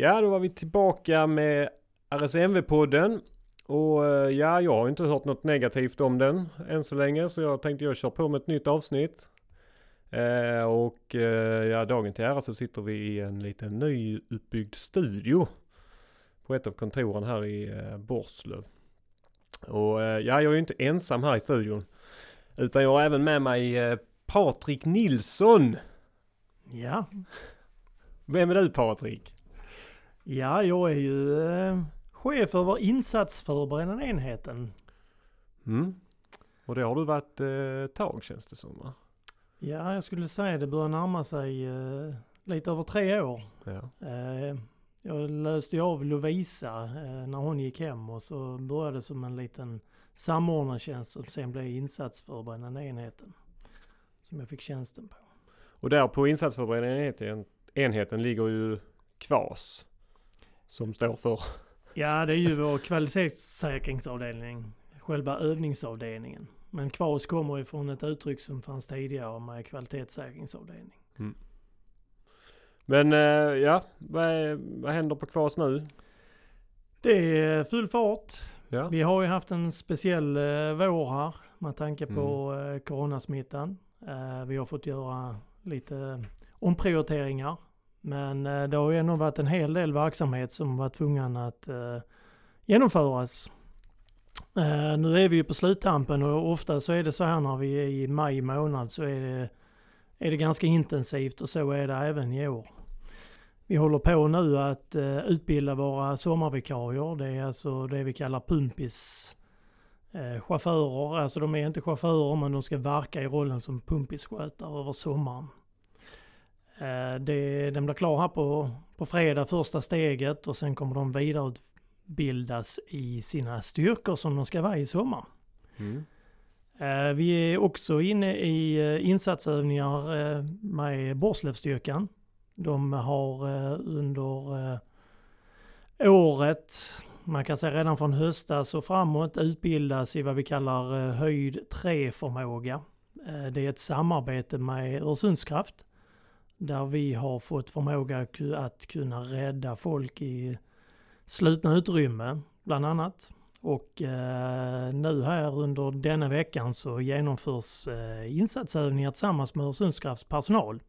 Ja, då var vi tillbaka med RSMV-podden. Och eh, ja, jag har inte hört något negativt om den än så länge. Så jag tänkte jag kör på med ett nytt avsnitt. Eh, och eh, ja, dagen till ära så sitter vi i en liten nyuppbyggd studio. På ett av kontoren här i eh, Borslöv. Och ja, jag är ju inte ensam här i studion. Utan jag har även med mig Patrik Nilsson. Ja, Vem är du Patrik? Ja jag är ju eh, chef över insatsförberedande enheten. Mm. Och det har du varit eh, ett tag känns det som va? Ja, jag skulle säga det börjar närma sig eh, lite över tre år. Ja. Eh, jag löste ju av Lovisa eh, när hon gick hem och så började det som en liten samordnartjänst som sen blev insatsförberedande enheten. Som jag fick tjänsten på. Och där på insatsförberedande enheten, enheten ligger ju KVAS. Som står för... Ja, det är ju vår kvalitetssäkringsavdelning. Själva övningsavdelningen. Men KVAS kommer ju från ett uttryck som fanns tidigare med kvalitetssäkringsavdelning. Men eh, ja, vad, vad händer på KVAS nu? Det är full fart. Ja. Vi har ju haft en speciell eh, vår här med tanke på Mm. eh, coronasmittan. Vi har fått göra lite omprioriteringar. Men eh, det har ju ändå varit en hel del verksamhet som var tvungen att eh, genomföras. Eh, nu är vi ju på sluttampen och ofta så är det så här när vi är i maj månad så är det, är det ganska intensivt och så är det även i år. Vi håller på nu att utbilda våra sommarvikarier. Det är alltså det vi kallar pumpis chaufförer. Alltså de är inte chaufförer men de ska verka i rollen som pumpisskötare över sommaren. Eh, det, den blir klar här på, på fredag, första steget och sen kommer de vidareutbildas i sina styrkor som de ska vara i sommar. Mm. Eh, Vi är också inne i eh, insatsövningar med Borslövsstyrkan. De har under året, man kan säga redan från höstas och framåt, utbildas i vad vi kallar höjd 3-förmåga. Eh, Det är ett samarbete med Öresundskraft där vi har fått förmåga att kunna rädda folk i slutna utrymme bland annat. Och eh, nu här under denna veckan så genomförs eh, insatsövningar tillsammans med Öresundskrafts personal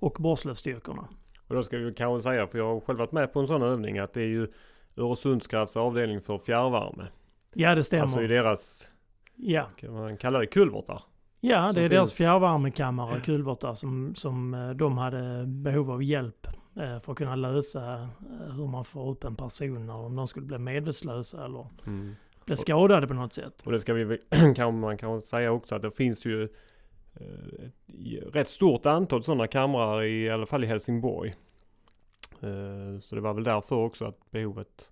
och Borslövsstyrkorna. Och då ska vi kanske säga, för jag har själv varit med på en sån övning, att det är ju Öresundskrafts avdelning för fjärrvärme. Ja det stämmer. Alltså i deras, ja. kan man kalla det kulvertar? Ja, som det är deras finns- fjärrvärmekammare, kulvertar, som, som eh, de hade behov av hjälp eh, för att kunna lösa eh, hur man får upp en person om de skulle bli medvetslösa eller Mm. bli skadade på något sätt. Och det ska vi kan man kan säga också att det finns ju ett rätt stort antal sådana kamrar i, alla fall i Helsingborg. Så det var väl därför också att behovet.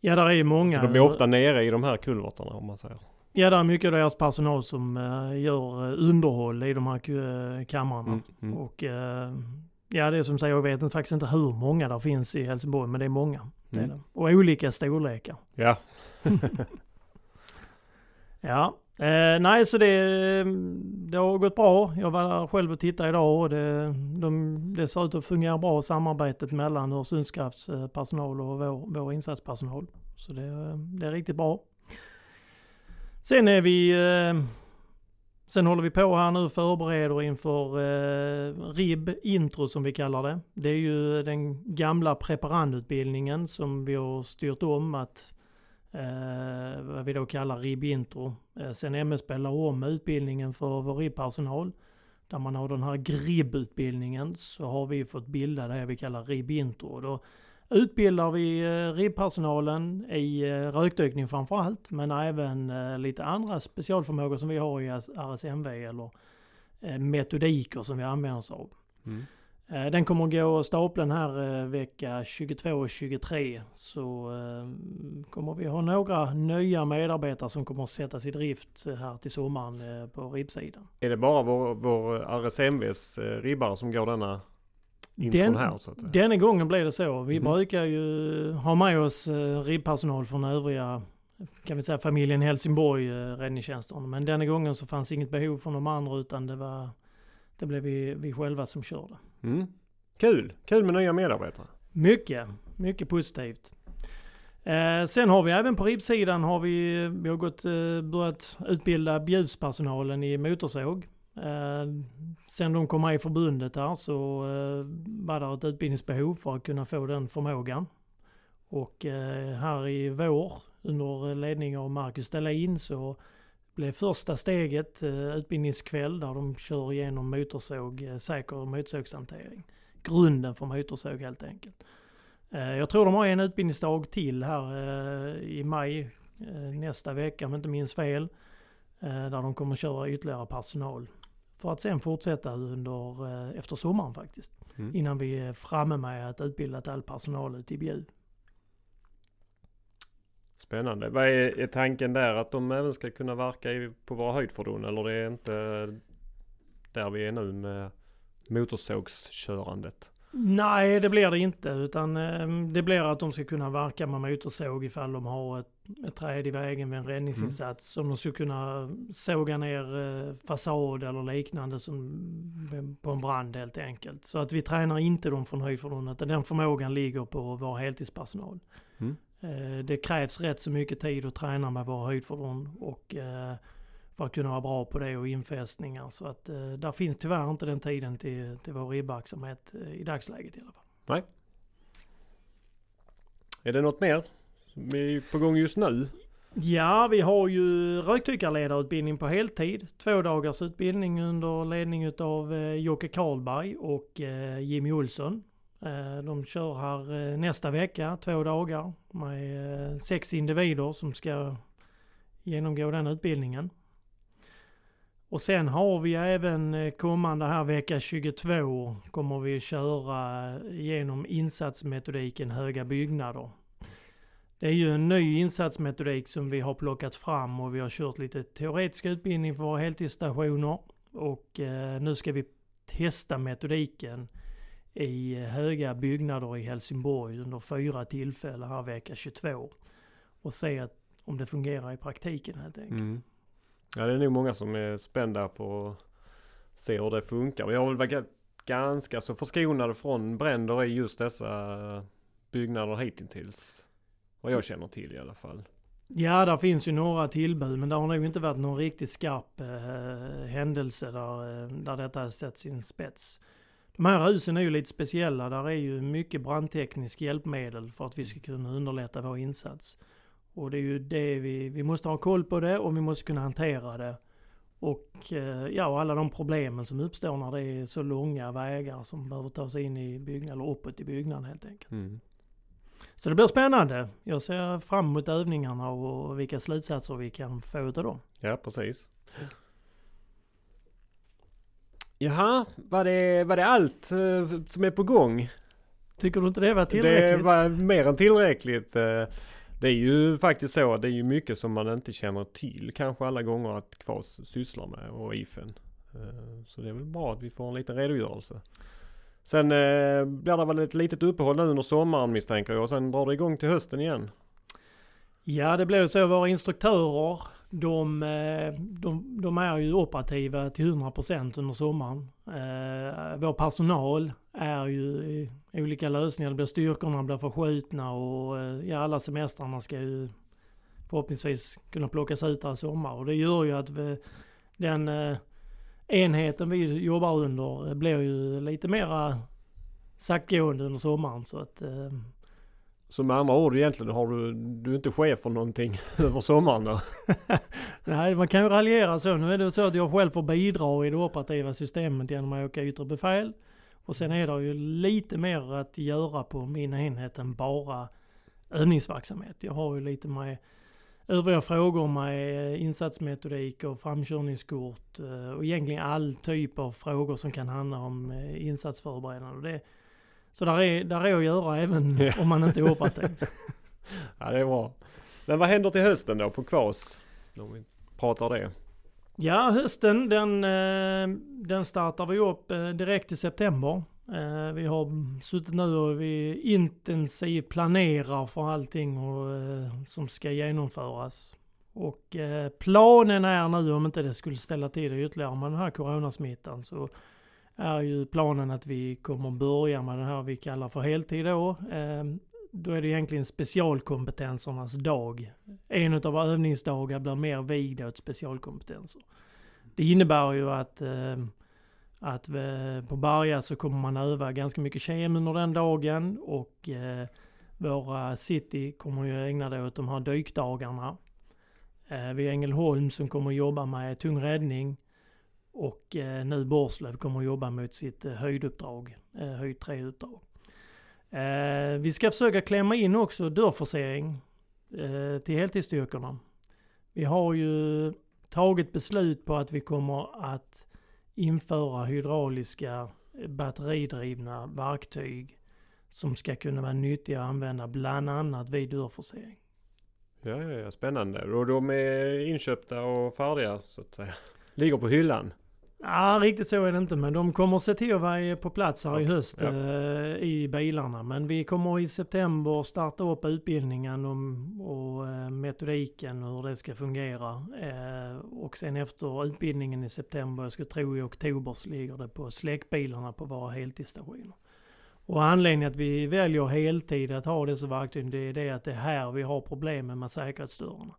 Ja, där är ju många. Så de är ofta nere i de här kulvertarna om man säger. Ja, det är mycket av deras personal som eh, gör eh, underhåll i de här uh, kamrarna. Mm, mm. Och eh, ja, det är som säger, jag vet faktiskt inte hur många där finns i Helsingborg, men det är många. Det är Mm. det. Och olika storlekar. Ja, Ja, eh, nej så det, det har gått bra. Jag var där själv och tittade idag och det, de, det ser ut att fungera bra samarbetet mellan Öresundskrafts eh, personal och vår, vår insatspersonal. Så det, det är riktigt bra. Sen är vi, eh, sen håller vi på här nu och förbereder inför eh, RIB intro som vi kallar det. Det är ju den gamla preparandutbildningen som vi har styrt om att eh, vad vi då kallar RIB-intro. Eh, sen MSB la om utbildningen för vår RIB-personal. Där man har den här GRIB-utbildningen så har vi fått bilda det vi kallar RIB-intro. Då utbildar vi eh, RIB-personalen i eh, rökdykning framför allt, men även eh, lite andra specialförmågor som vi har i RSMV eller metodiker som vi använder oss av. mm. Den kommer att gå stapeln här vecka 22 och 23. Så kommer vi ha några nya medarbetare som kommer att sättas i drift här till sommaren på ribbsidan. är det bara vår, vår RSMVs ribbare som går denna Den- här så att? Denna gången blir det så. Vi Mhm. brukar ju ha med oss eh, ribbpersonal från övriga kan vi säga familjen Helsingborg eh, räddningstjänsten. Men denna gången så fanns inget behov från de andra utan det var det blev vi, vi själva som körde. Mm. Kul! Kul med nya medarbetare. Mycket. mycket positivt. Eh, sen har vi även på ribbsidan har vi, vi har gått, eh, börjat utbilda bjuspersonalen i motorsåg. Eh, sen de kom med i förbundet här så eh, var det ett utbildningsbehov för att kunna få den förmågan. Och eh, här i vår under ledning av Marcus Dahlin så blev första steget utbildningskväll där de kör igenom motorsåg, säker motorsågshantering. Grunden för motorsåg helt enkelt. Jag tror de har en utbildningsdag till här i maj nästa vecka om jag inte minns fel. Där de kommer köra ytterligare personal. För att sen fortsätta under, efter sommaren faktiskt. Mm. Innan vi är framme med att utbilda all personal ute i Bjuv. Spännande. Vad är, är, tanken där? Att de även ska kunna verka i, på våra höjdfordon? Eller det är inte där vi är nu med motorsågskörandet? Nej, det blir det inte. Utan eh, det blir att de ska kunna verka med motorsåg ifall de har ett, ett träd i vägen vid en räddningsinsats. Mm. Som de ska kunna såga ner eh, fasad eller liknande som, på en brand helt enkelt. Så att vi tränar inte dem från höjdfordonet. Den förmågan ligger på vår heltidspersonal. Mm. Eh, det krävs rätt så mycket tid att träna med våra höjdfordon. Och för att kunna vara bra på det och infästningar. Så att eh, där finns tyvärr inte den tiden till, till vår ribbverksamhet eh, i dagsläget i alla fall. Nej. Är det något mer som är på gång just nu? Ja, vi har ju röktyckarledarutbildning på heltid. Två dagars utbildning under ledning utav eh, Jocke Karlberg och eh, Jimmy Olsson. Eh, de kör här eh, nästa vecka, två dagar, med eh, sex individer som ska genomgå den utbildningen. Och sen har vi även eh, kommande här vecka 22 kommer vi köra eh, genom insatsmetodiken höga byggnader. Det är ju en ny insatsmetodik som vi har plockat fram och vi har kört lite teoretisk utbildning för våra heltidsstationer. Och eh, nu ska vi testa metodiken i eh, höga byggnader i Helsingborg under fyra tillfällen här vecka 22. Och se att, om det fungerar i praktiken helt enkelt. Mm. Ja det är nog många som är spända på att se hur det funkar. Vi har väl varit ganska så förskonade från bränder i just dessa byggnader hittills. Vad jag känner till i alla fall. Ja, där finns ju några tillbud men det har nog inte varit någon riktigt skarp eh, händelse där, eh, där detta har sett sin spets. De här husen är ju lite speciella. Där är ju mycket brandteknisk hjälpmedel för att vi ska kunna underlätta vår insats. Och det är ju det vi, vi måste ha koll på det och vi måste kunna hantera det. Och eh, ja, och alla de problemen som uppstår när det är så långa vägar som behöver ta sig in i byggnaden, eller uppåt i byggnaden helt enkelt. Mm. Så det blir spännande. Jag ser fram emot övningarna och vilka slutsatser vi kan få av dem. Ja, precis. Jaha, var det, var det allt eh, som är på gång? Tycker du inte det var tillräckligt? Det var mer än tillräckligt. Eh, det är ju faktiskt så att det är ju mycket som man inte känner till kanske alla gånger att Kvas sysslar med och IFEN. Eh, så det är väl bra att vi får en liten redogörelse. Sen eh, blir det väl ett litet uppehåll nu under sommaren misstänker jag och sen drar det igång till hösten igen. Ja det blir så. Våra instruktörer de, eh, de, de, är ju operativa till 100% under sommaren. Eh, vår personal är ju i olika lösningar. Det blir styrkorna blir förskjutna och eh, ja, alla semestrarna ska ju förhoppningsvis kunna plockas ut här i sommar. Och det gör ju att vi, den eh, enheten vi jobbar under blir ju lite mera saktgående under sommaren. Så att eh, så med andra ord egentligen har du, du är inte chef för någonting över sommaren då? Nej, man kan ju raljera så. Nu är det så att jag själv får bidra i det operativa systemet genom att åka yttre befäl. Och sen är det ju lite mer att göra på min enhet än bara övningsverksamhet. Jag har ju lite med övriga frågor med insatsmetodik och framkörningskort eh, och egentligen all typ av frågor som kan handla om eh, insatsförberedande. Det, så där är, där är att göra även om man inte är operativ. ja det är bra. Men vad händer till hösten då på Kvas? Om vi pratar det. Ja hösten den, eh, den startar vi upp eh, direkt i september. Eh, vi har suttit nu och vi intensivt planerar för allting och, eh, som ska genomföras. Och eh, planen är nu, om inte det skulle ställa till det ytterligare med den här coronasmittan, så är ju planen att vi kommer börja med det här vi kallar för heltid då. Ehm, då är det egentligen specialkompetensernas dag. En av våra övningsdagar blir mer vigd åt specialkompetenser. Det innebär ju att, eh, att eh, på Berga så kommer man öva ganska mycket kem under den dagen och eh, våra city kommer ju ägna det åt de här dykdagarna. Eh, vi har Ängelholm som kommer jobba med tung räddning och eh, nu Borslöv kommer jobba mot sitt eh, höjduppdrag, eh, höjd 3-uppdrag. Eh, vi ska försöka klämma in också dörrforcering eh, till heltidsstyrkorna. Vi har ju tagit beslut på att vi kommer att införa hydrauliska eh, batteridrivna verktyg som ska kunna vara nyttiga att använda bland annat vid dörrforcering. Ja, ja, ja, spännande. Och de är inköpta och färdiga så att säga. Ligger på hyllan. Ja, riktigt så är det inte, men de kommer se till att vara på plats här i Okej, höst ja. eh, i bilarna. Men vi kommer i september starta upp utbildningen om, och eh, metodiken och hur det ska fungera. Eh, och sen efter utbildningen i september, jag skulle tro i oktober, så ligger det på släckbilarna på våra heltidsstationer. Och anledningen att vi väljer heltid att ha dessa verktyg, det är det att det är här vi har problemen med säkerhetsdörrarna.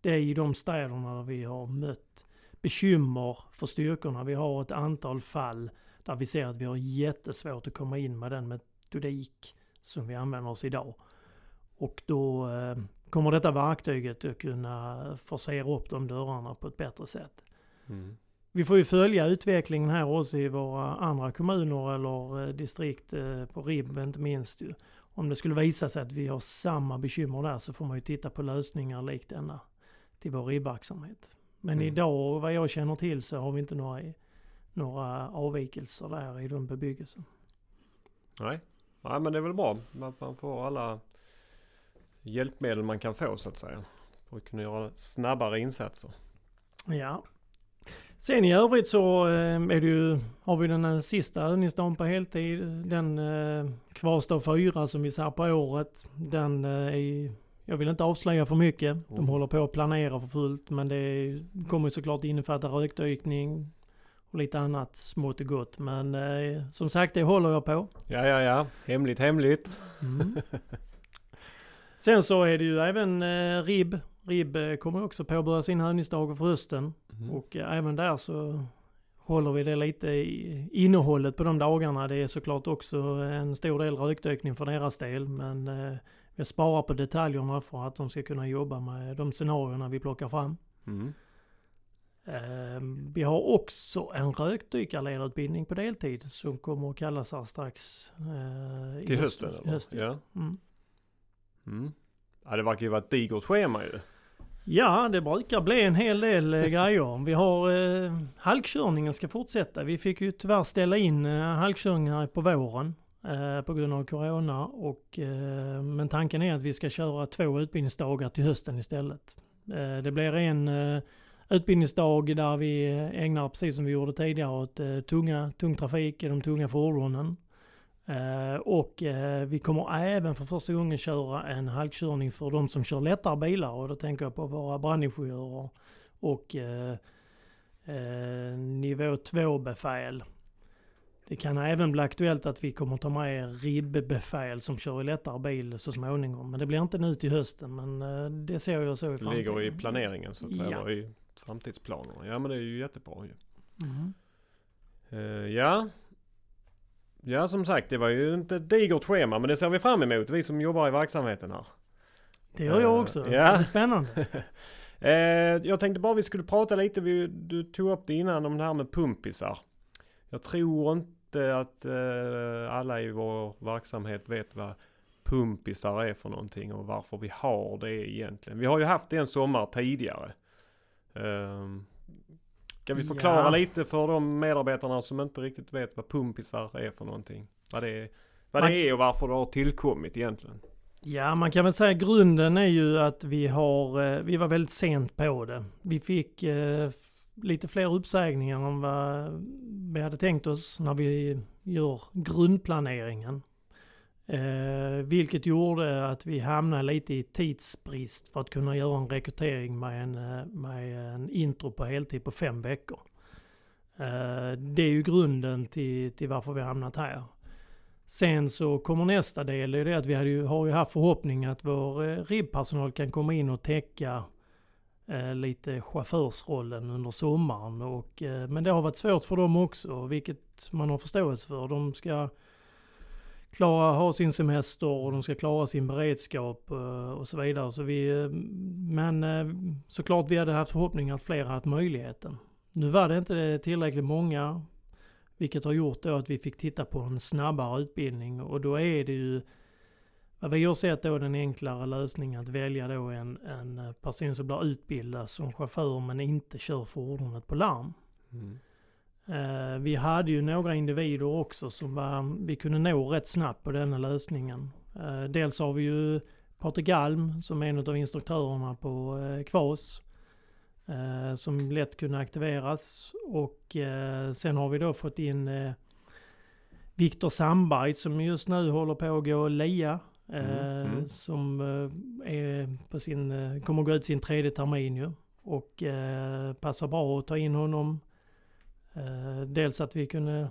Det är i de städerna där vi har mött bekymmer för styrkorna. Vi har ett antal fall där vi ser att vi har jättesvårt att komma in med den metodik som vi använder oss idag. Och då eh, kommer detta verktyget att kunna forcera upp de dörrarna på ett bättre sätt. Mm. Vi får ju följa utvecklingen här också i våra andra kommuner eller eh, distrikt eh, på RIB inte minst. Ju. Om det skulle visa sig att vi har samma bekymmer där så får man ju titta på lösningar likt denna till vår RIB-verksamhet. Men Mm. idag, vad jag känner till, så har vi inte några, några avvikelser där i den bebyggelsen. Nej. Nej, men det är väl bra att man får alla hjälpmedel man kan få så att säga. För att kunna göra snabbare insatser. Ja. Sen i övrigt så eh, är det ju, har vi den sista övningsdagen på heltid. Den eh, kvarstår fyra som vi ser på året. Den eh, är, jag vill inte avslöja för mycket. De Mm. håller på att planera för fullt. Men det kommer såklart innefatta rökdykning och lite annat smått och gott. Men eh, som sagt, det håller jag på. Ja, ja, ja. Hemligt, hemligt. Mm. Sen så är det ju även eh, RIB. RIB eh, kommer också påbörja sin övningsdag för hösten. Mm. Och eh, även där så håller vi det lite i innehållet på de dagarna. Det är såklart också en stor del rökdykning för deras del. Men vi sparar på detaljerna för att de ska kunna jobba med de scenarierna vi plockar fram. Mm. Eh, vi har också en rökdykarledarutbildning på deltid som kommer att kallas här strax. Eh, Till höst- hösten i eller? höst, ja. Mm. Mm. ja, det verkar ju vara ett digert schema ju. Ja, det brukar bli en hel del eh, grejer. Vi har eh, halkkörningen ska fortsätta. Vi fick ju tyvärr ställa in eh, halkkörningen här på våren eh, på grund av corona. Och, eh, men tanken är att vi ska köra två utbildningsdagar till hösten istället. Eh, det blir en eh, utbildningsdag där vi ägnar, precis som vi gjorde tidigare, åt eh, tunga, tung trafik i de tunga fordonen. Eh, och vi kommer även för första gången köra en halkkörning för de som kör lättare bilar och då tänker jag på våra brandingenjörer och eh, nivå 2-befäl. Det kan även bli aktuellt att vi kommer ta med RIB-befäl som kör i lättare bil så småningom. Men det blir inte nu till hösten men eh, det ser jag så i Det framtiden. ligger i planeringen så att säga. Ja. I framtidsplanerna. Ja men det är ju jättebra ju. Mhm. Eh, ja. Ja som sagt det var ju inte ett digert schema men det ser vi fram emot vi som jobbar i verksamheten här. Det gör jag Eh, också. Det ja. bli spännande. Eh, jag tänkte bara vi skulle prata lite, vi, du tog upp det innan om det här med pumpisar. Jag tror inte att eh, alla i vår verksamhet vet vad pumpisar är för någonting och varför vi har det egentligen. Vi har ju haft det en sommar tidigare. Eh, kan vi förklara Ja. lite för de medarbetarna som inte riktigt vet vad pumpisar är för någonting? Vad det är, vad Man- det är och varför det har tillkommit egentligen. Ja, man kan väl säga grunden är ju att vi har, eh, vi var väldigt sent på det. Vi fick eh, lite fler uppsägningar än vad vi hade tänkt oss när vi gör grundplaneringen. Eh, vilket gjorde att vi hamnade lite i tidsbrist för att kunna göra en rekrytering med en, eh, med en intro på heltid på fem veckor. Eh, det är ju grunden till, till varför vi har hamnat här. Sen så kommer nästa del, det är det att vi hade ju, har ju haft förhoppning att vår eh, ribbpersonal kan komma in och täcka eh, lite chaufförsrollen under sommaren. Och, eh, men det har varit svårt för dem också, vilket man har förståelse för. De ska klara, ha sin semester och de ska klara sin beredskap eh, och så vidare. Så vi, eh, men eh, såklart vi hade haft förhoppning att fler haft möjligheten. Nu var det inte tillräckligt många, vilket har gjort då att vi fick titta på en snabbare utbildning och då är det ju vad vi har sett då den enklare lösningen att välja då en, en person som blir utbildad som chaufför men inte kör fordonet på larm. Mm. Eh, vi hade ju några individer också som var, vi kunde nå rätt snabbt på denna lösningen. Eh, dels har vi ju Patrik Alm som är en av instruktörerna på eh, Kvas. Som lätt kunde aktiveras. Och sen har vi då fått in Viktor Sandberg som just nu håller på att gå LIA. Mm, mm. Som är på sin, kommer att gå ut sin tredje termin ju. Och passar bra att ta in honom Eh, dels att vi kunde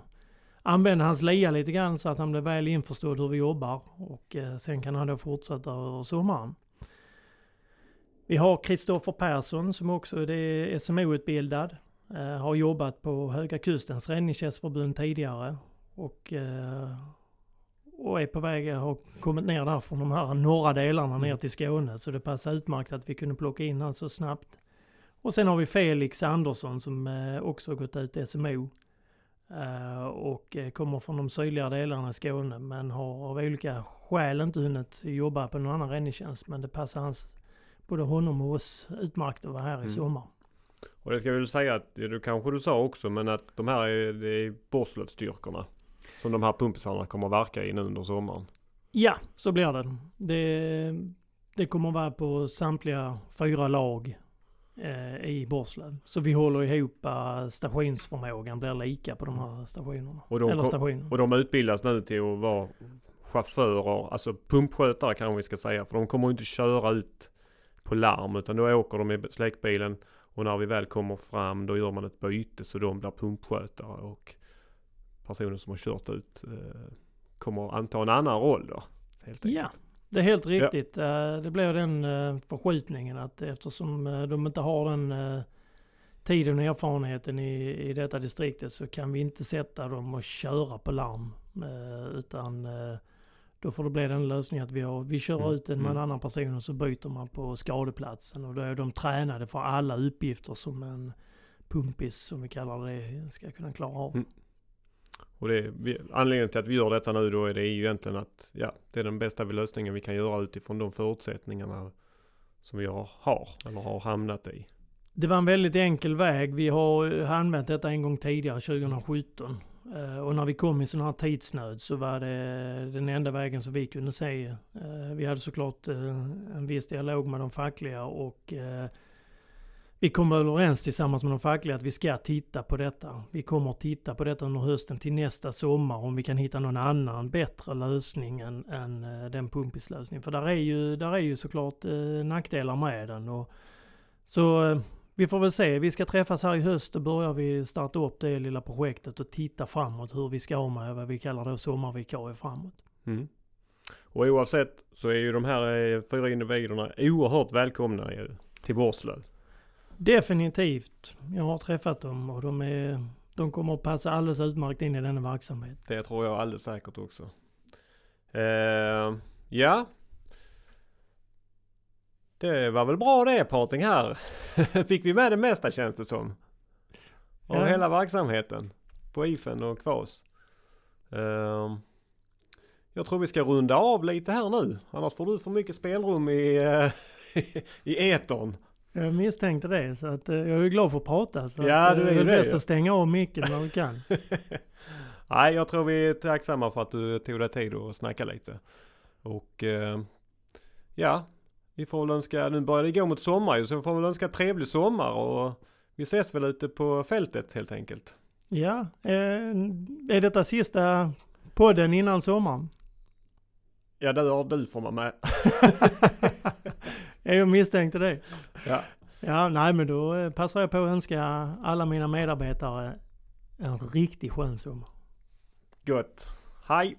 använda hans lia lite grann så att han blev väl införstådd hur vi jobbar. Och eh, sen kan han då fortsätta över sommaren. Vi har Kristoffer Persson som också är SMO-utbildad. Eh, har jobbat på Höga Kustens räddningstjänstförbund tidigare. Och, och är på väg, har kommit ner där från de här norra delarna ner till Skåne. Så det passar utmärkt att vi kunde plocka in honom så snabbt. Och sen har vi Felix Andersson som eh, också gått ut SMO. Eh, och eh, kommer från de sydliga delarna i Skåne men har av olika skäl inte hunnit jobba på någon annan räddningstjänst. Men det passar hans, både honom och oss utmärkt att vara här i mm. sommar. Och det ska vi väl säga att, det kanske du sa också, men att de här är, det är Borslövsstyrkorna. Som de här pumpisarna kommer att verka i nu under sommaren. Ja, så blir det. Det, det kommer att vara på samtliga fyra lag eh, i Borslöv. Så vi håller ihop uh, stationsförmågan blir lika på de här stationerna. Och de, Eller stationerna. och de utbildas nu till att vara chaufförer, alltså pumpskötare kanske vi ska säga. För de kommer inte köra ut på larm utan då åker de i släckbilen och när vi väl kommer fram då gör man ett byte så de blir pumpskötare och personen som har kört ut eh, kommer anta en annan roll då. Helt enkelt. Ja, det är helt riktigt. Ja. Eh, det blir den eh, förskjutningen att eftersom de inte har den tiden och erfarenheten i, i detta distriktet så kan vi inte sätta dem och köra på larm. Utan då får det bli den lösningen att vi, har, vi kör mm. ut den med en mm. annan person och så byter man på skadeplatsen. Och då är de tränade för alla uppgifter som en pumpis, som vi kallar det, ska kunna klara av. Mm. Och det, vi, anledningen till att vi gör detta nu då är det ju egentligen att ja, det är den bästa lösningen vi kan göra utifrån de förutsättningarna som vi har, eller har hamnat i. Det var en väldigt enkel väg. Vi har använt detta en gång tidigare, 2017. Eh, och när vi kom i sån här tidsnöd så var det den enda vägen som vi kunde se. Eh, vi hade såklart eh, en viss dialog med de fackliga och vi kommer överens tillsammans med de fackliga att vi ska titta på detta. Vi kommer att titta på detta under hösten till nästa sommar om vi kan hitta någon annan bättre lösning än, än eh, den pumpislösningen. För där är ju, där är ju såklart eh, nackdelar med den. Och, så eh, vi får väl se. Vi ska träffas här i höst och börjar vi starta upp det lilla projektet och titta framåt hur vi ska ha med vad vi kallar det sommarvikarier framåt. Mm. Och oavsett så är ju de här eh, fyra individerna oerhört välkomna till Borslöv. Definitivt. Jag har träffat dem och de, är, de kommer att passa alldeles utmärkt in i denna verksamhet. Det tror jag alldeles säkert också. Uh, ja. Det var väl bra det Parting här. Fick vi med det mesta känns det som. Av ja. hela verksamheten. På IFEN och Kvas. Uh, jag tror vi ska runda av lite här nu. Annars får du för mycket spelrum i, uh, i etern. Jag misstänkte det, så att, eh, jag är glad för att prata. Så ja, att, du eh, är det. är bäst att stänga av micken när du kan. Nej, jag tror vi är tacksamma för att du tog dig tid att snacka lite. Och eh, ja, vi får väl önska, nu börjar det gå mot sommar ju, så vi får väl önska trevlig sommar och vi ses väl ute på fältet helt enkelt. Ja, eh, är detta sista podden innan sommaren? Ja, det har du får man med. jag misstänkte det. Ja. Ja, nej men då eh, passar jag på att önska alla mina medarbetare en riktigt skön sommar. Gott. Hej!